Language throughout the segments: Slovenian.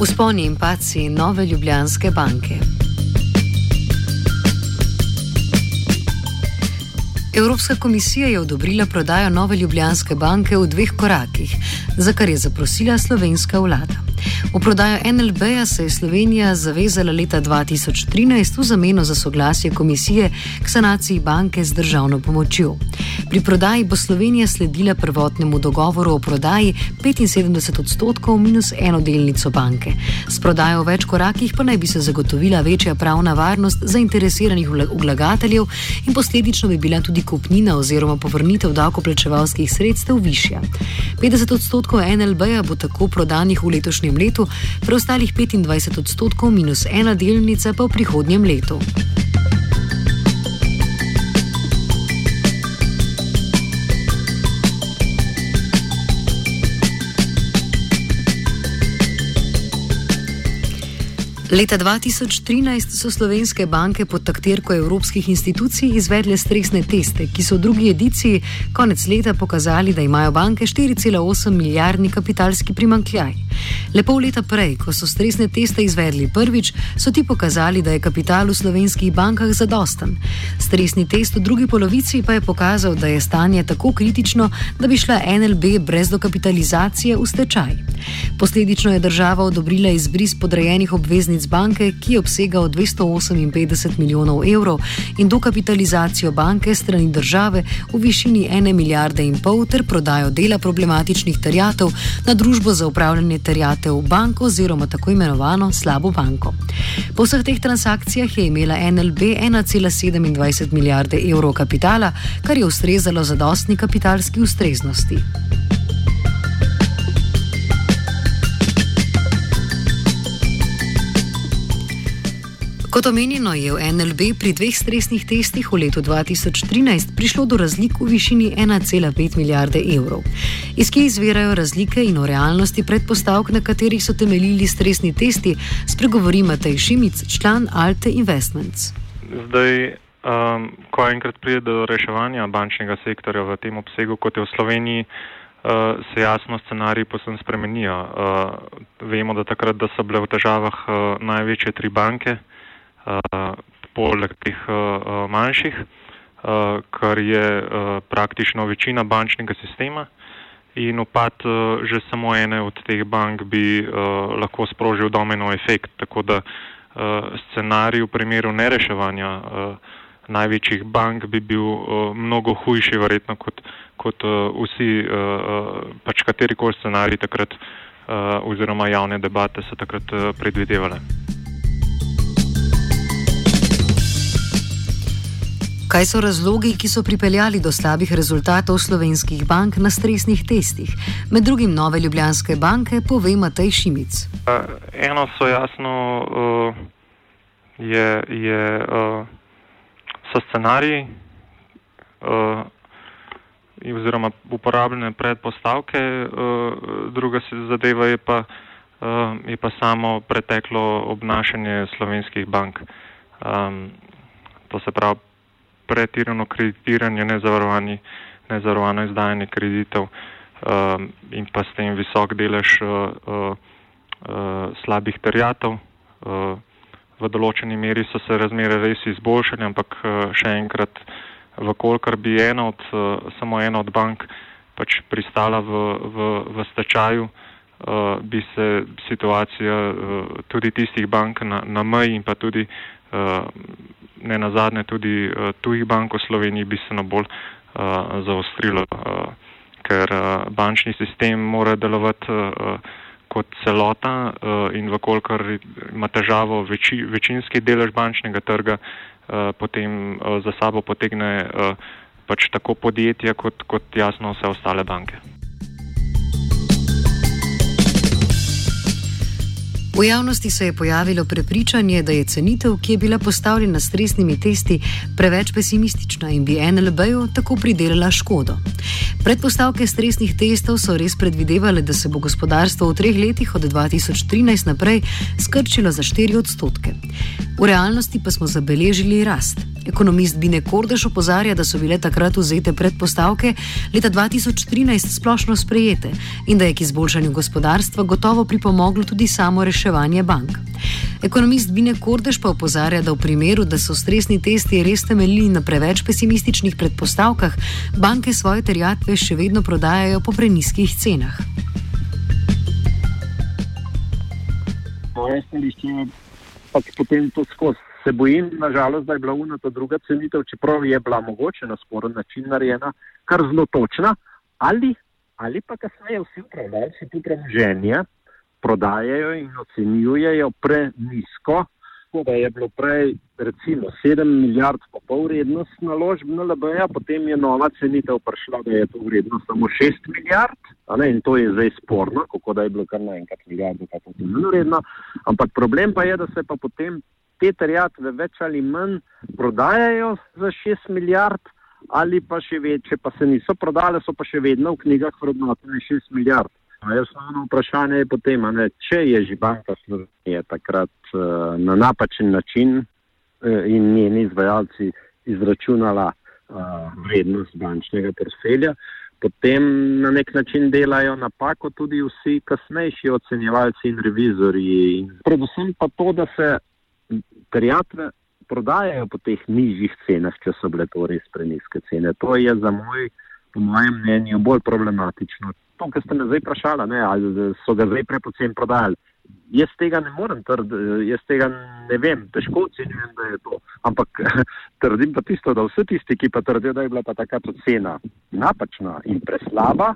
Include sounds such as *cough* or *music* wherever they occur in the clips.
Usponi in paci nove Ljubljanske banke. Evropska komisija je odobrila prodajo nove Ljubljanske banke v dveh korakih, za kar je zaprosila slovenska vlada. V prodajo NLB-ja se je Slovenija zavezala leta 2013 v zameno za soglasje komisije k sanaciji banke z državno pomočjo. Pri prodaji bo Slovenija sledila prvotnemu dogovoru o prodaji 75 odstotkov minus eno delnico banke. S prodajo v več korakih pa naj bi se zagotovila večja pravna varnost zainteresiranih vlagateljev in posledično bi bila tudi kupnina oziroma povrnitev davkoplačevalskih sredstev višja. 50 odstotkov NLB-ja bo tako prodanih v letošnjem letu, preostalih 25 odstotkov minus ena delnica pa v prihodnjem letu. Leta 2013 so slovenske banke pod taktirko evropskih institucij izvedle stresne teste, ki so v drugi ediciji konec leta pokazali, da imajo banke 4,8 milijardni kapitalski primankljaj. Le pol leta prej, ko so stresne teste izvedli prvič, so ti pokazali, da je kapital v slovenskih bankah zadosten. Stresni test v drugi polovici pa je pokazal, da je stanje tako kritično, da bi šla NLB brez dokapitalizacije v stečaj. Posledično je država odobrila izbris podrejenih obveznic banke, ki je obsegal 258 milijonov evrov in dokapitalizacijo banke strani države v višini 1 milijarde in pol ter prodajo dela problematičnih terjatev na družbo za upravljanje terjatev banko oziroma tako imenovano slabo banko. Po vseh teh transakcijah je imela NLB 1,27 milijarde evrov kapitala, kar je ustrezalo zadostni kapitalski ustreznosti. Kot omenjeno, je v NLB pri dveh stresnih testih v letu 2013 prišlo do razlik v višini 1,5 milijarde evrov. Iz kje izvirajo razlike in o realnosti predpostavk, na katerih so temeljili stresni testi, spregovori Matej Šimic, član Alte Investments. Zdaj, um, ko enkrat pride do reševanja bančnega sektorja v tem obsegu, kot je v Sloveniji, uh, se jasno scenariji posebno spremenijo. Uh, vemo, da takrat, da so bile v težavah uh, največje tri banke. Uh, poleg teh uh, manjših, uh, kar je praktično večina bančnega sistema in upad že samo ene od teh bank bi lahko sprožil domino efekt, tako da scenarij v primeru nereševanja največjih bank bi bil uh, mnogo hujši verjetno kot, kot uh, vsi, uh, pač katerikoli scenarij takrat uh, oziroma javne debate so takrat uh, predvidevale. Kaj so razlogi, ki so pripeljali do slabih rezultatov slovenskih bank na stresnih testih? Med drugim nove Ljubljanske banke, pove Matej Šimic. Uh, eno so jasno, uh, je, je, uh, so scenariji oziroma uporabljene predpostavke, druga zadeva je pa, je pa samo preteklo obnašanje slovenskih bank. Um, to se pravi, pretirano kreditiranje, nezarovano izdajanje kreditov um, in pa s tem visok delež uh, uh, uh, slabih terjatov. Uh, v določeni meri so se razmere res izboljšale, ampak uh, še enkrat, vkolikor bi ena od, uh, samo ena od bank pač pristala v, v, v stečaju, uh, bi se situacija uh, tudi tistih bank na, na meji in pa tudi ne na zadnje tudi uh, tujih bank v Sloveniji bistveno bolj uh, zaostrilo, ker bančni sistem mora delovati kot celota in vkolikor ima težavo veči, večinski delež bančnega trga, potem za sabo potegne pač tako podjetja kot, kot jasno vse ostale banke. V javnosti se je pojavilo prepričanje, da je cenitev, ki je bila postavljena s stresnimi testi, preveč pesimistična in bi NLB-ju tako pridelala škodo. Predpostavke stresnih testov so res predvidevale, da se bo gospodarstvo v treh letih od 2013 naprej skrčilo za 4 odstotke. V realnosti pa smo zabeležili rast. Ekonomist Bine Kordež opozarja, da so bile takrat vzete predpostavke leta 2013 splošno sprejete in da je k izboljšanju gospodarstva gotovo pripomoglo tudi samo reševanje bank. Ekonomist Bine Kordež pa opozarja, da v primeru, da so stresni testi res temeljili na preveč pesimističnih predpostavkah, banke svoje terjatve še vedno prodajajo po preniskih cenah. Moje stališče je pač potem to skozi se bojim, nažalost, da je bila unata druga cenitev, čeprav je bila mogoče na sporen način narejena, kar zelo točna, ali, ali pa kasneje vsi upravljalci tu premoženja prodajajo in ocenjujejo prenisko, da je bilo prej recimo 7 milijard pa pol vrednost naložb na LBA, potem je nova cenitev prišla, da je to vredno samo 6 milijard, ne, in to je zdaj sporno, kako da je bilo kar naenkrat milijardo, pa potem ni vredno, ampak problem pa je, da se pa potem te terjatve več ali manj prodajajo za 6 milijard, ali pa še več, če pa se niso prodale, so pa še vedno v knjigah vrednotene 6 milijard. Osnovno vprašanje je potem, ne, če je že banka Slovenije takrat uh, na napačen način uh, in njeni izvajalci izračunala uh, vrednost bančnega portfelja, potem na nek način delajo napako tudi vsi kasnejši ocenjevalci in revizori. Predvsem pa to, da se terjatve prodajajo po teh nižjih cenah, če so bile to res preniske cene. To je za moj, po mojem mnenju, bolj problematično. To, kar ste me zdaj vprašali, ali so ga zdaj prepocen prodajali. Jaz tega ne morem trditi, jaz tega ne vem, težko ocenjujem, da je to. Ampak *laughs* trdim pa tisto, da vse tisti, ki pa trdijo, da je bila pa takrat cena napačna in preslaba,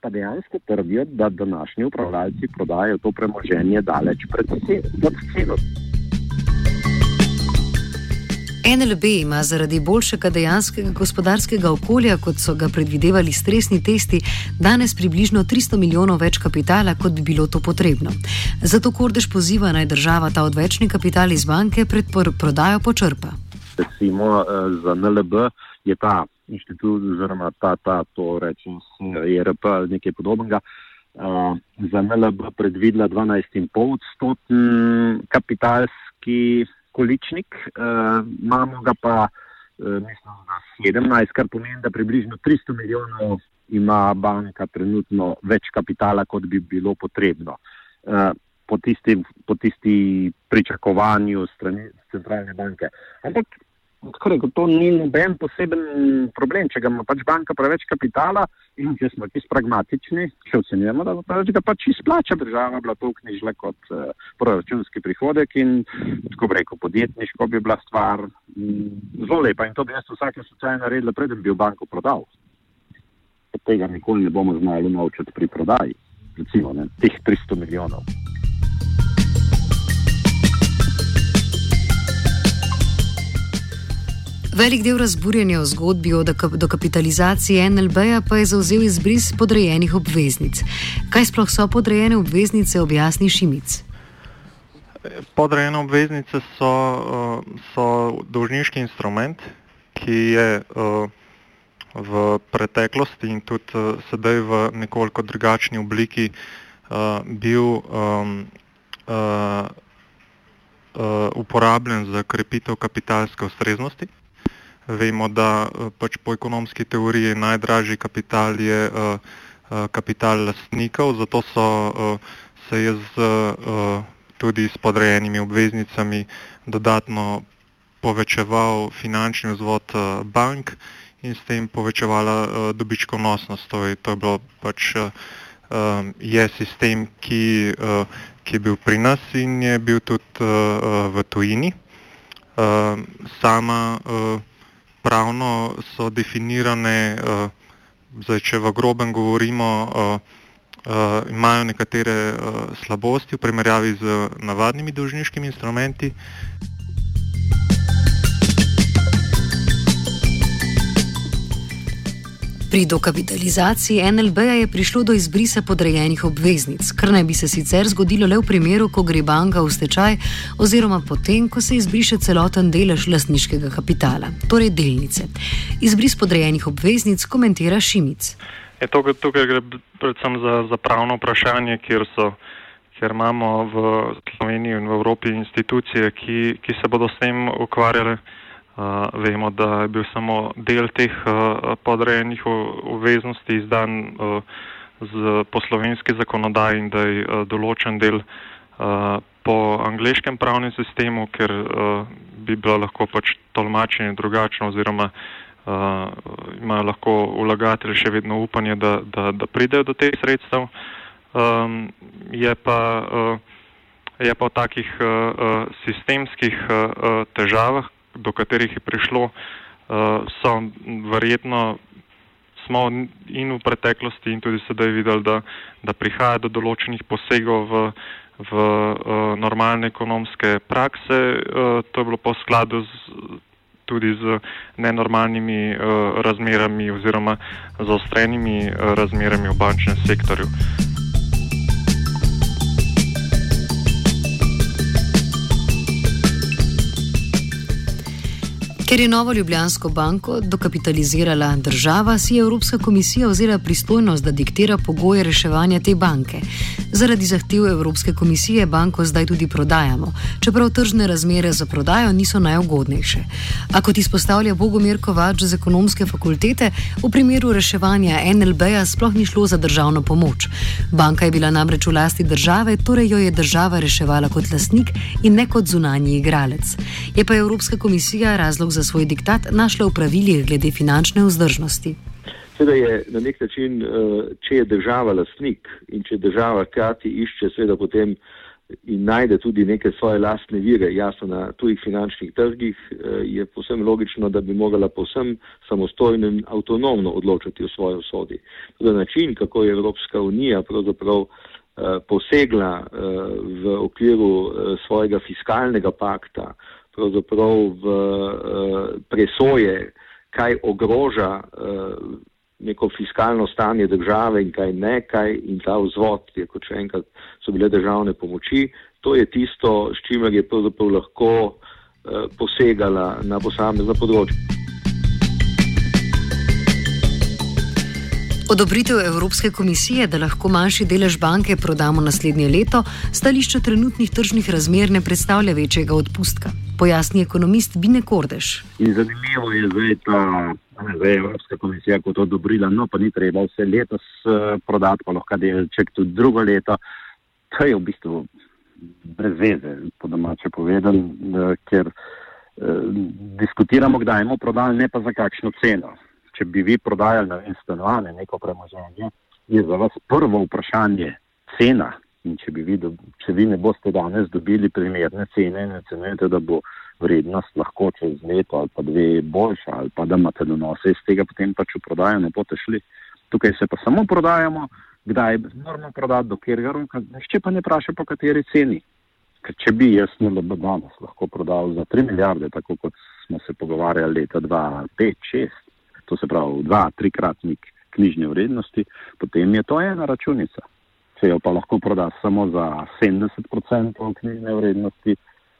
pa dejansko trdijo, da današnji upravljalci prodajajo to premoženje daleč pred ceno. NLB ima zaradi boljšega dejanskega gospodarskega okolja, kot so ga predvidevali stresni testi, danes približno 300 milijonov več kapitala, kot bi bilo to potrebno. Zato Kordež poziva naj država ta odvečni kapital iz banke pred prodajo počrpa. Recimo eh, za NLB je ta inštitut, oziroma ta, ta to rečem, ERP ali nekaj podobnega. Uh, za NLB predvidela 12,5 odstotni kapitalski količnik, uh, imamo ga pa, uh, mislim, da 17, kar pomeni, da približno 300 milijonov ima banka trenutno več kapitala, kot bi bilo potrebno. Uh, po, tisti, po tisti pričakovanju strani centralne banke. Ampak Rekel, to ni noben poseben problem, če ima pač banka preveč kapitala in če smo čisto pragmatični, če ocenjujemo, da pač ga pač izplača država, bila to knjižila kot uh, proračunski prihodek in tako rekel, podjetniško bi bila stvar mm, zelo lepa in to bi jaz vsake socialne naredila, preden bi v banko prodal. Od tega nikoli ne bomo znali naučiti pri prodaji, recimo ne, teh 300 milijonov. Velik del razburjenja o zgodbi o dokapitalizaciji NLB-ja pa je zauzel izbris podrejenih obveznic. Kaj sploh so podrejene obveznice, objasni Šimic? Podrejene obveznice so, uh, so dolžniški instrument, ki je uh, v preteklosti in tudi uh, sedaj v nekoliko drugačni obliki bil um, uporabljen za krepitev kapitalske ustreznosti. Vemo, da eh, pač po ekonomski teoriji najdražji kapital je uh, kapital lastnikov, zato so, uh, se je z, uh, tudi s podrejenimi obveznicami dodatno povečeval finančni vzvod uh, bank in s tem povečevala uh, dobičkonosnost. To je, to je bilo pač uh, je sistem, ki, ki je bil pri nas in je bil tudi v tujini. Sama pravno so definirane, uh, zdaj, če v grobem govorimo, uh, uh, imajo nekatere uh, slabosti v primerjavi z navadnimi dolžniškimi instrumenti. Pri dokapitalizaciji NLB-ja je prišlo do izbrisa podrejenih obveznic, kar naj bi se sicer zgodilo le v primeru, ko gre banka v stečaj oziroma potem, ko se izbriše celoten delež lasniškega kapitala, torej delnice. Izbris podrejenih obveznic komentira Šimic. Je to, tukaj gre predvsem za, za pravno vprašanje, kjer, so, kjer imamo v Sloveniji in v Evropi institucije, ki, ki se bodo s tem ukvarjale. Uh, vemo, da je bil samo del teh uh, podrejenih obveznosti izdan uh, z poslovenski zakonodaji in da je uh, določen del uh, po angliškem pravnem sistemu, ker uh, bi bilo lahko pač tolmačenje drugačno oziroma uh, imajo lahko vlagatelji še vedno upanje, da, da, da pridejo do teh sredstev. Um, je pa uh, je pa v takih uh, sistemskih uh, težavah, do katerih je prišlo, uh, so verjetno smo in v preteklosti in tudi sedaj videli, da, da prihaja do določenih posegov v, v uh, normalne ekonomske prakse. Uh, to je bilo po skladu z, tudi z nenormalnimi uh, razmerami oziroma zaostrenimi uh, razmerami v bančnem sektorju. Ker je novo Ljubljansko banko dokapitalizirala država, si je Evropska komisija vzela pristojnost, da diktira pogoje reševanja te banke. Zaradi zahtev Evropske komisije banko zdaj tudi prodajamo, čeprav tržne razmere za prodajo niso najugodnejše. A kot izpostavlja Bogomir Kovač z ekonomske fakultete, v primeru reševanja NLB-ja sploh ni šlo za državno pomoč. Banka je bila namreč v lasti države, torej jo je država reševala kot lasnik in ne kot zunanji igralec. Je pa Evropska komisija razlog za svoj diktat našla v pravilih glede finančne vzdržnosti. Seveda je na nek način, eh, če je država lasnik in če država hkrati išče, seveda potem in najde tudi neke svoje lastne vire, jasno na tujih finančnih trgih, eh, je posebno logično, da bi mogla posem samostojno in avtonomno odločati o svoji usodi. Tudi način, kako je Evropska unija pravzaprav eh, posegla v okviru svojega fiskalnega pakta, pravzaprav v presoje, kaj ogroža neko fiskalno stanje države in kaj ne, kaj in ta vzvod, je kot še enkrat so bile državne pomoči, to je tisto, s čimer je pravzaprav lahko eh, posegala na posamezna področja. Odobritev Evropske komisije, da lahko manjši delež banke prodamo naslednje leto, stališče trenutnih tržnih razmer ne predstavlja večjega odpustka. Pojasni ekonomist Bine Kordež. In zanimivo je zdaj ta zdaj Evropska komisija kot odobrila, no pa ni treba vse letos uh, prodati, pa lahko delček tudi drugo leto. To je v bistvu brez veze, po domače povedan, ker uh, diskutiramo, kdaj bomo prodali, ne pa za kakšno ceno. Če bi vi prodajali na en stanovanje, neko premoženje, je za vas prvo vprašanje cena. In če, vi, če vi ne boste danes dobili primerne cene, ne cenujete, da bo vrednost lahko čez leto ali pa dve boljša ali pa da imate donose iz tega, potem pač v prodajo ne boste šli. Tukaj se pa samo prodajamo, kdaj moramo prodati, do katerega roka, nihče pa ne vpraša po kateri ceni. Ker če bi jaz NLB danes lahko prodal za 3 milijarde, tako kot smo se pogovarjali leta 2005-2006, to se pravi dva, trikratnik knjižne vrednosti, potem je to ena računica. Če jo pa lahko proda samo za 70% knjižne vrednosti,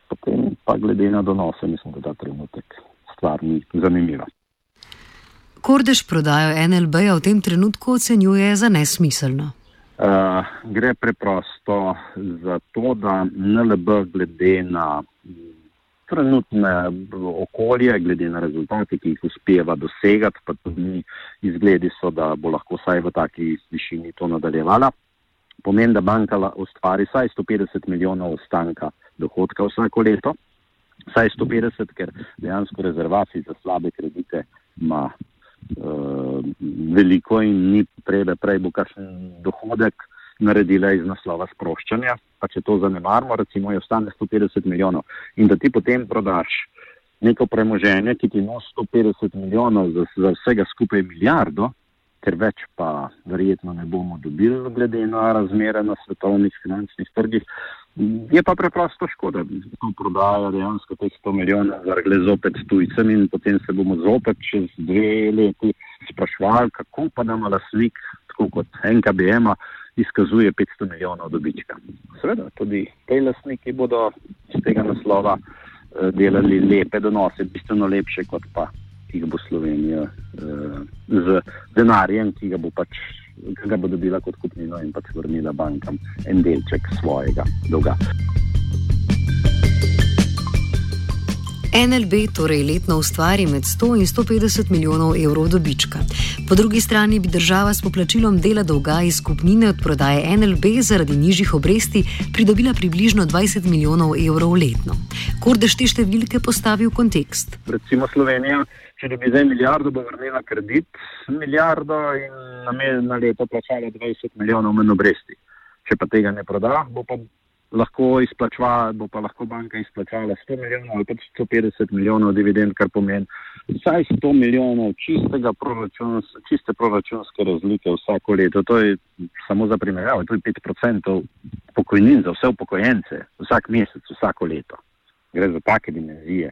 potem pa glede na donose, mislim, da ta trenutek stvar ni zanimiva. Kordež prodajo NLB-ja v tem trenutku ocenjuje za nesmiselno. Uh, gre preprosto za to, da NLB glede na trenutne okolje, glede na rezultate, ki jih uspeva dosegati, pa tudi izgledi so, da bo lahko vsaj v taki višini to nadaljevala, pomeni, da banka ustvari vsaj 150 milijonov ostanka dohodka vsako leto, vsaj 150, ker dejansko rezervacij za slabe kredite ima uh, veliko in ni potrebe, prej bo kakšen dohodek naredila iz naslova sproščanja, pa če to zanemarimo, recimo, je ostane 150 milijonov. In da ti potem prodaš neko premoženje, ki ti nosi 150 milijonov za, za vsega skupaj milijardo, ker več pa verjetno ne bomo dobili glede na razmere na svetovnih finančnih trgih, je pa preprosto škoda, da to prodaja dejansko teh 100 milijonov zargle zopet tujcem in potem se bomo zopet čez dve leti sprašvali, kako pa nam lasnik, tako kot NKBM-a, izkazuje 500 milijonov dobička. Seveda, tudi te lasniki bodo z tega naslova eh, delali lepe donose, bistveno lepše kot pa ki jih bo Slovenija eh, z denarjem, ki ga bo pač ki ga bo dobila kot kupnino in pač vrnila bankam en delček svojega dolga. NLB torej letno ustvari med 100 in 150 milijonov evrov dobička. Po drugi strani bi država s poplačilom dela dolga iz kupnine od prodaje NLB zaradi nižjih obresti pridobila približno 20 milijonov evrov letno. Kordež te številke postavi v kontekst. Recimo Slovenija, če dobi zdaj milijardo, bo vrnila kredit milijardo in na, me, na leto plačala 20 milijonov manj obresti. Če pa tega ne proda, bo pa lahko izplačala, bo pa lahko banka izplačala 100 milijonov ali pa 150 milijonov dividend, kar pomeni vsaj 100 milijonov čistega proračuns, čiste proračunske razlike vsako leto. To je samo za primerjavo, to je 5% pokojnin za vse upokojence vsak mesec, vsako leto. Gre za take dimenzije.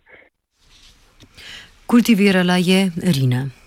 Kultivirala je Rina.